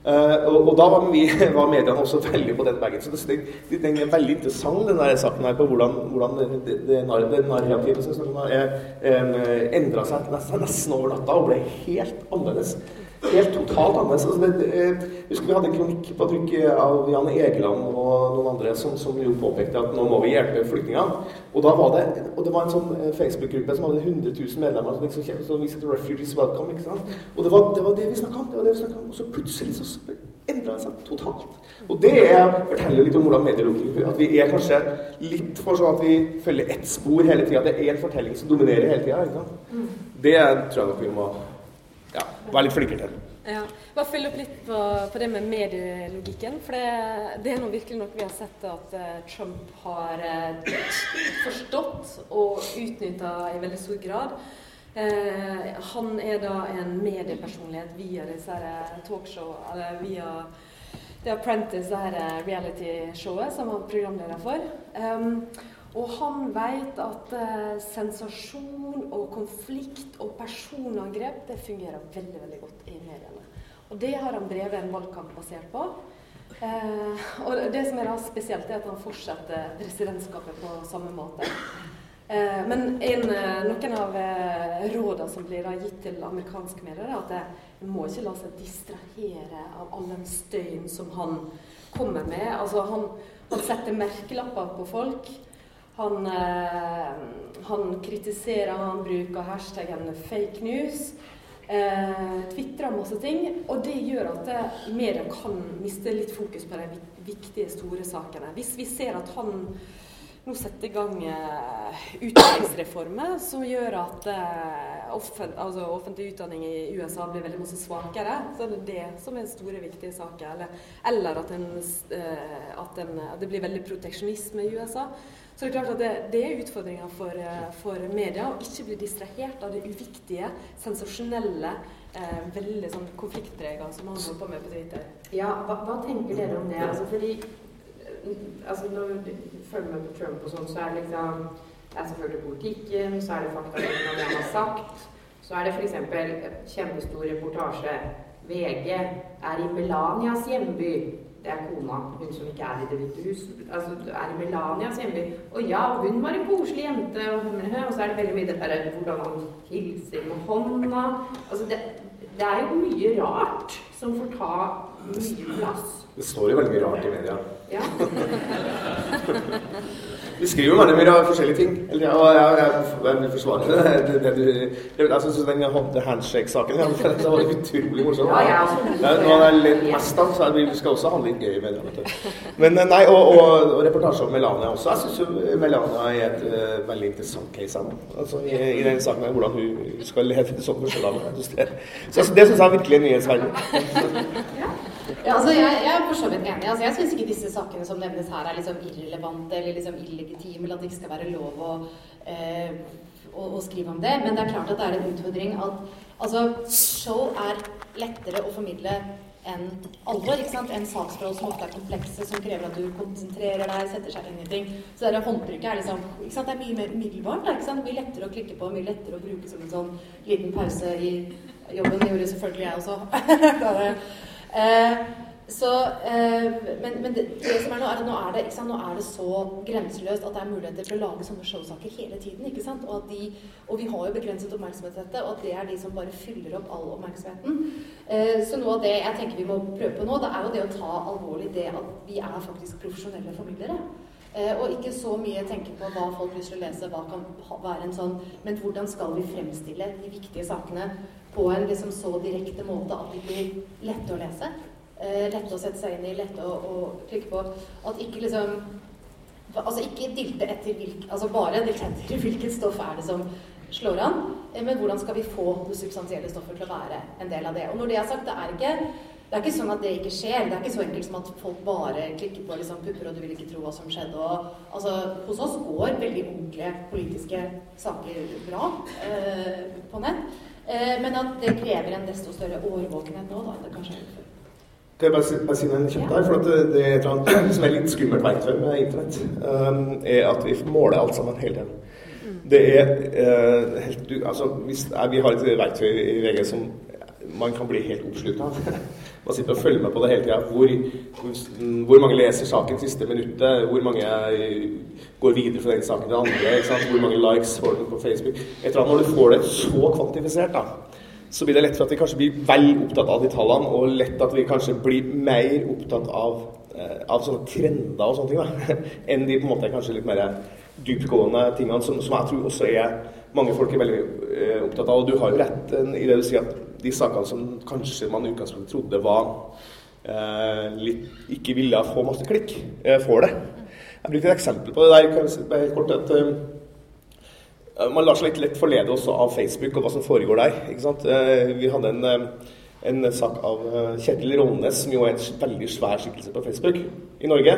S3: Uh, og, og, da var, vi, var mediene også veldig på den bagen. Så det, det, den er veldig interessant, den der saken her, på hvordan, hvordan det, det, narrativet som er, endra seg nesten over natta og ble helt annerledes helt totalt annerledes. Altså det, det, husker vi hadde en kronikk på trykk av Jan Egeland og noen andre som, som, jo påpekte at nå må vi hjelpe flyktningene. Og da var det, og det var en sånn eh, Facebook-gruppe som hadde 100 000 medlemmer som liksom, som viste 'Refugees Welcome'. ikke sant? Og det var det, var det vi snakka om. om. Og så plutselig så endra det seg totalt. Og det er, forteller litt om hvordan medier At vi er kanskje litt for sånn at vi følger ett spor hele tida. Det er en fortelling som dominerer hele tida. Mm. Det tror jeg nok vi må ja, være litt flinkere til.
S4: Ja. Bare fylle opp litt på, på, det med medielogikken. For det, det er noe virkelig noe vi har sett at uh, Trump har uh, forstått og utnytta i veldig stor grad. Uh, han er da en mediepersonlighet via disse talkshow, eller via The Apprentice, det reality-showet som han er programleder for. Um, og han vet at eh, sensasjon og konflikt og personangrep det fungerer veldig veldig godt i mediene. Og det har han drevet en valgkamp basert på. Eh, og det som er da spesielt, er at han fortsetter presidentskapet på samme måte. Eh, men en, eh, noen av eh, rådene som blir gitt til amerikanske medier, er at en må ikke la seg distrahere av all den støyen som han kommer med. Altså han, han setter merkelapper på folk. Han, eh, han kritiserer, han bruker hashtaggen 'fake news'. Eh, Tvitrer masse ting. Og det gjør at eh, media kan miste litt fokus på de viktige, store sakene. Hvis vi ser at han nå setter i gang eh, utdanningsreformer som gjør at eh, offent, altså offentlig utdanning i USA blir veldig mye svakere, så er det det som er store, viktige saker. Eller, eller at, en, eh, at, en, at, det blir veldig proteksjonisme i USA. Så det er klart at det, det er utfordringer for, eh, for, media å ikke bli distrahert av det uviktige, sensasjonelle, eh, veldig sånn konfliktprega som man holder på med på Twitter.
S1: Ja, hva, hva tenker dere om det? Altså, fordi altså, Når du følger med på Trump og sånn, så er det liksom Det er selvfølgelig politikken, så er det fakta om det han har sagt. Så er det f.eks. kjempestor reportasje. VG er i Melanias hjemby det er kona, hun som ikke er i Det hvite hus. Altså, er i Melanias hjemby. Og ja, hun var en koselig jente, og, og så er det veldig mye dette der hvordan han hilser med hånda. Altså, det, det er jo mye rart som får ta mye plass.
S3: Det står jo veldig mye rart i media.
S1: Ja.
S3: Vi skriver veldig mye forskjellige ting. Eller, ja, jeg, jeg, jeg vil forsvare det. det, det, det jeg syns den handshake-saken var utrolig morsom.
S1: Ja, ja.
S3: Det er noe jeg ledd mest av. Så vi skal også ha litt gøy med det. Men eh, nei, og, og, og reportasje om Melania også. Jeg syns Melania er et uh, veldig interessant case. Altså, i, i den saken her, hvordan hun skal lede som forskjellig. Så altså, det syns jeg er virkelig nyhetsverdig.
S2: Ja, altså jeg, jeg, er for så vidt enig. Altså jeg syns ikke disse sakene som nevnes her, er liksom irrelevante eller liksom illegitime, eller at det ikke skal være lov å, eh, å, å, skrive om det. Men det er klart at det er en utfordring at altså, show er lettere å formidle enn alvor. ikke sant? En saksforhold som ofte er komplekse, som krever at du konsentrerer deg, setter seg inn i ting. Så det håndtrykket er liksom ikke sant? Det er mye mer umiddelbart. ikke sant? Mye lettere å klikke på, mye lettere å bruke som en sånn liten pause i jobben. Det gjorde selvfølgelig jeg også. Eh, så, eh, men, men det, det, som er nå, er nå er, det, sant, nå er det så grenseløst at det er muligheter til å lage sånne showsaker hele tiden. ikke sant? Og, de, og, vi har jo begrenset oppmerksomhet til dette, og at det er de som bare fyller opp all oppmerksomheten. Eh, så noe av det jeg tenker vi må prøve på nå, det er jo det å ta alvorlig det at vi er faktisk profesjonelle formidlere. Eh, og ikke så mye tenke på hva folk vil lese, hva kan være en sånn Men hvordan skal vi fremstille de viktige sakene på en liksom så direkte måte at de blir lette å lese. Eh, lette å sette seg inn i, lette å, å klikke på. At ikke liksom Altså ikke dilte etter hvilk, altså bare dilte etter hvilket stoff er det som slår an, eh, men hvordan skal vi få det substansielle stoffet til å være en del av det. Og når det er sagt, det er ikke det er ikke sånn at det ikke skjer. Det er ikke så enkelt som at folk bare klikker på liksom, pupper, og du vil ikke tro hva som skjedde. Og, altså, hos oss går veldig ordentlige politiske saker bra eh, på nett. Eh, men at det krever en desto større årvåkenhet nå da, det kanskje gjort før.
S3: Kan jeg bare, si noe kjapt der, For det, det er et eller annet som er litt skummelt verktøy med Internett, um, er at vi måler alt sammen hele tiden. Det er uh, helt Altså, hvis, vi har et verktøy i VG som man kan bli helt oppslukt av. Man sitter og følger med på det hele tida. Hvor, hvor, mange leser saken siste minuttet? Hvor mange går videre fra den saken til andre? Hvor mange likes får den på Facebook? Etter at Når du får det så kvantifisert, da, så blir det lett for at vi kanskje blir vel opptatt av de tallene, og lett at vi kanskje blir mer opptatt av, eh, av sånne trender og sånne ting, da, enn de på en måte kanskje litt mer dyptgående tingene som, som jeg tror også er mange folk er veldig eh, opptatt av. Og du har jo rett eh, i det du sier, at de sakene som kanskje man i utgangspunktet trodde var eh, litt, ikke ville få masse klikk, eh, får det. Jeg brukte et eksempel på det der. Kan kort at eh, Man lar seg litt lett forlede også av Facebook og hva som foregår der. ikke sant? Eh, vi hadde en, en sak av Kjetil Rånes, som jo er en veldig svær skikkelse på Facebook i Norge.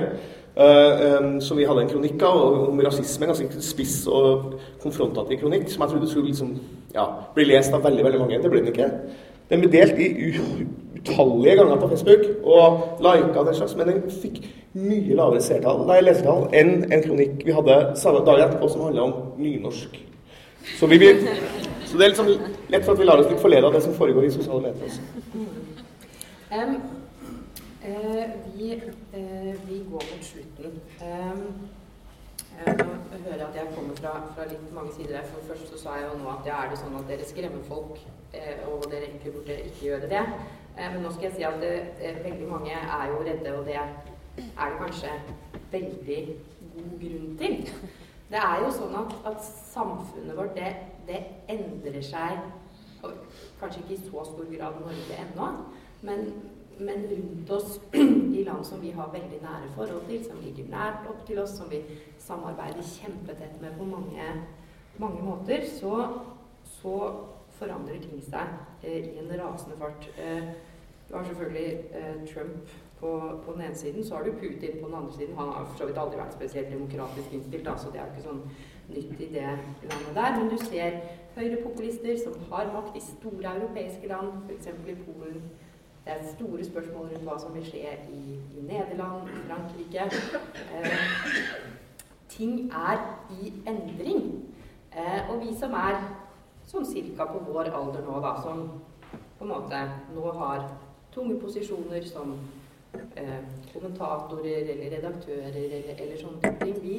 S3: Uh, så vi hadde en kronikk av om rasisme, en ganske spiss og konfrontativ kronikk, som jeg trodde skulle liksom, ja, bli lest av veldig veldig mange. Det ble den ikke. Den ble delt i utallige ganger på Facebook og lika den slags, men den fikk mye lavere seertall, nei, lesertall enn en kronikk vi hadde samme dag etterpå som handla om nynorsk. Så, vi, så, det er liksom lett for at vi lar oss litt forlede av det som foregår i sosiale medier også.
S1: Um, Eh, vi, eh, vi, går mot slutten. Eh, nå hører jeg at jeg kommer fra, fra, litt mange sider. For først så sa jeg jo nå at ja, er det sånn at dere skremmer folk, eh, og dere egentlig burde ikke gjøre det. Eh, men nå skal jeg si at det, eh, veldig mange er jo redde, og det er det kanskje veldig god grunn til. Det er jo sånn at, at samfunnet vårt, det, det endrer seg Kanskje ikke i så stor grad Norge ennå, men, men rundt oss i land som vi har veldig nære forhold til, som ligger nært opp til oss, som vi samarbeider kjempetett med på mange, mange måter, så, så, forandrer ting seg eh, i en rasende fart. Eh, du har selvfølgelig eh, Trump på, på, den ene siden, så har du Putin på den andre siden. Han har for så vidt aldri vært spesielt demokratisk innstilt, da, så det er ikke sånn nytt i det landet der. Men du ser høyrepopulister som har makt i store europeiske land, f.eks. i Polen det er store spørsmål rundt hva som vil skje i, i Nederland, i Frankrike. Eh, ting er i endring. Eh, og vi som er sånn cirka på vår alder nå, da, som på en måte nå har tunge posisjoner som eh, kommentatorer eller redaktører eller, eller sånne ting, vi,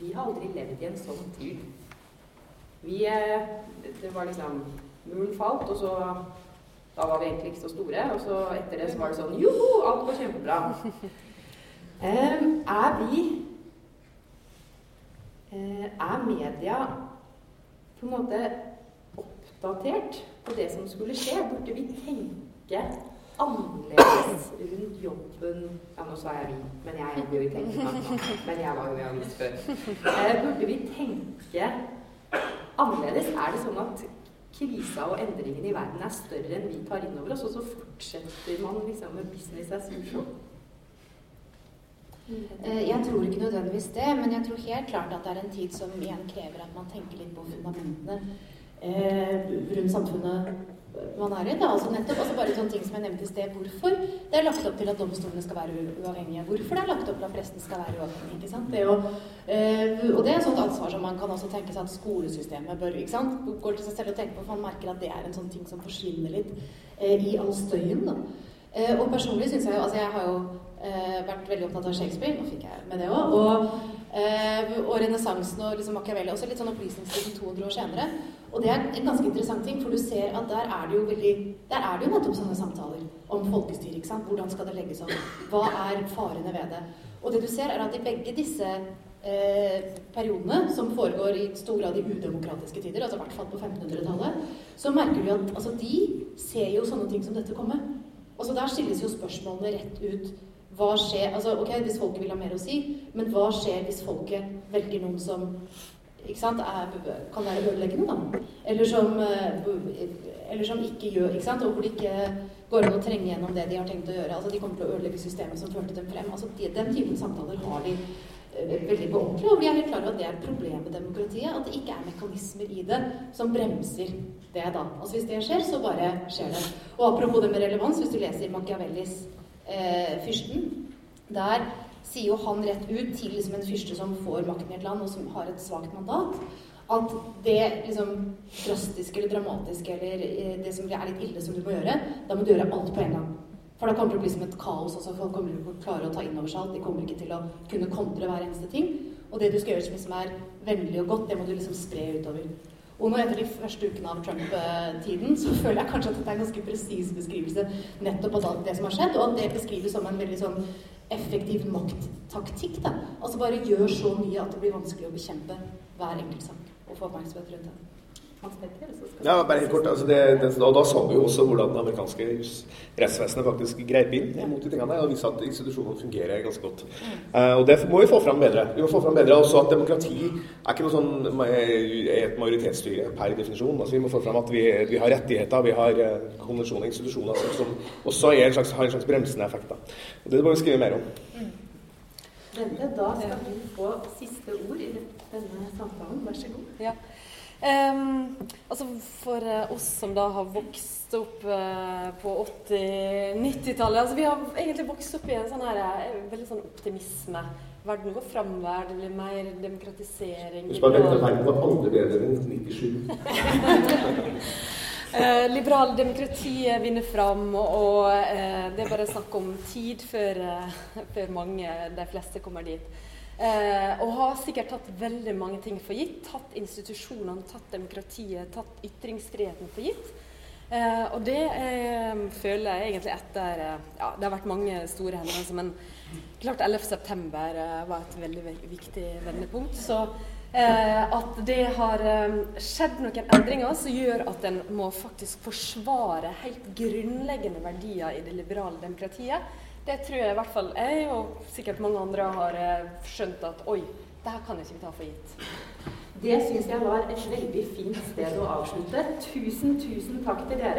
S1: vi, har aldri levd i en sånn tid. Vi eh, Det var liksom Muren falt, og så da var vi egentlig ikke så store. Og så etter det så var det sånn Joho, alt går kjempebra. Um, er vi uh, Er media på en måte oppdatert på det som skulle skje? Burde vi tenke annerledes rundt jobben Ja, nå sa jeg vi, men jeg i Teknisk Men jeg var jo i avis før. Uh, burde vi tenke annerledes? Er det sånn at krisa og endringene i verden er større enn vi tar inn over oss, og så fortsetter man liksom med business as usual.
S2: Eh, jeg tror ikke nødvendigvis det, men jeg tror helt klart at det er en tid som igjen krever at man tenker litt på fundamentene eh, rundt samfunnet man er i. Da. Altså nettopp, altså bare sånne ting som jeg nevnte i sted. Hvorfor det er lagt opp til at domstolene skal være uavhengige. Hvorfor det er lagt opp til at presten skal være uavhengig. ikke sant? Det jo, øh, og det er et sånt ansvar som man kan også tenke seg at skolesystemet bør ikke sant? Går til seg selv og tenker på, for man merker at det er en sånn ting som forsvinner litt øh, i all støyen. da. Uh, og personlig syns jeg jo Altså, jeg har jo eh, vært veldig opptatt av Shakespeare. Nå fikk jeg med det òg. Og Eh, og renessansen og liksom Machiavelli. Også litt sånn opplysningstid 200 år senere. Og det er en ganske interessant ting, for du ser at der er det jo veldig Der er det jo nettopp sånne samtaler om folkestyre. ikke sant? Hvordan skal det legges an? Hva er farene ved det? Og det du ser, er at i begge disse eh, periodene, som foregår i stor grad i udemokratiske tider, altså i hvert fall på 1500-tallet, så merker vi at altså, de ser jo sånne ting som dette komme. Altså Der stilles jo spørsmålene rett ut. Hva skjer altså ok, Hvis folket vil ha mer å si, men hva skjer hvis folket velger noen som ikke sant, er, kan være ødeleggende, da? Eller som, eh, eller som ikke gjør ikke sant, Og hvor det ikke går an å trenge gjennom det de har tenkt å gjøre. altså De kommer til å ødelegge systemet som førte dem frem. altså de, Den typen samtaler har de veldig på ordentlig, og vi er helt klar over at det er et problem med demokratiet. At det ikke er mekanismer i det som bremser det, da. Altså Hvis det skjer, så bare skjer det. Og apropos det med relevans, hvis du leser Machiavellis eh, 'Fyrsten', der sier jo han rett ut til liksom en fyrste som får makten i et land, og som har et svakt mandat, at det liksom drastiske eller dramatiske eller eh, det som er litt ille som du må gjøre, da må du gjøre alt på en gang. For da kommer det til å bli som et kaos. også, Folk kommer ikke til å klare å ta inn over seg alt. De kommer ikke til å kunne kontre hver eneste ting. Og det du skal gjøre som liksom er vennlig og godt, det må du liksom spre utover. Og nå etter de første ukene av Trump-tiden så føler jeg kanskje at dette er en ganske presis beskrivelse nettopp av det som har skjedd, og at det beskrives som en veldig sånn effektiv makttaktikk. da. Altså bare gjør så mye at det blir vanskelig å bekjempe hver enkelt sak og få oppmerksomhet rundt den.
S3: Ja, bare helt kort. Altså det, det, og da så vi jo også hvordan det amerikanske rettsvesenet faktisk greip inn mot de tingene og viste at institusjonene fungerer ganske godt. Uh, og det må vi få fram bedre. Vi må få fram bedre også at demokrati er ikke noe sånn et majoritetsstyre per definisjon. Altså Vi må få fram at vi, vi har rettigheter, vi har uh, konvensjoner og institusjoner som, som også en slags, har en slags bremsende effekt. Da. Og Det må vi skrive mer om. Mm.
S1: Bente, da skal du få siste ord i denne samtalen. Vær så god.
S4: Ja. Um, altså For uh, oss som da har vokst opp uh, på 80-90-tallet altså Vi har egentlig vokst opp i en sånn her, uh, veldig sånn optimisme. Verden går framover, det blir mer demokratisering
S3: Husk at verden var aldri bedre enn 97.
S4: Uh, liberale demokratiet vinner fram, og uh, det er bare snakk om tid før, uh, før mange, de fleste, kommer dit. Eh, og har sikkert tatt veldig mange ting for gitt. Tatt institusjonene, tatt demokratiet, tatt ytringsfriheten for gitt. Eh, og det eh, føler jeg egentlig etter eh, Ja, det har vært mange store hendelser, men klart 11.9 eh, var et veldig viktig vendepunkt. Så eh, at det har skjedd noen endringer som gjør at en må faktisk forsvare helt grunnleggende verdier i det liberale demokratiet det tror jeg i hvert fall jeg og sikkert mange andre har eh, skjønt at oi, det her kan jeg ikke ta for gitt.
S1: Det syns jeg var et veldig fint sted å avslutte. Tusen, tusen takk til dere.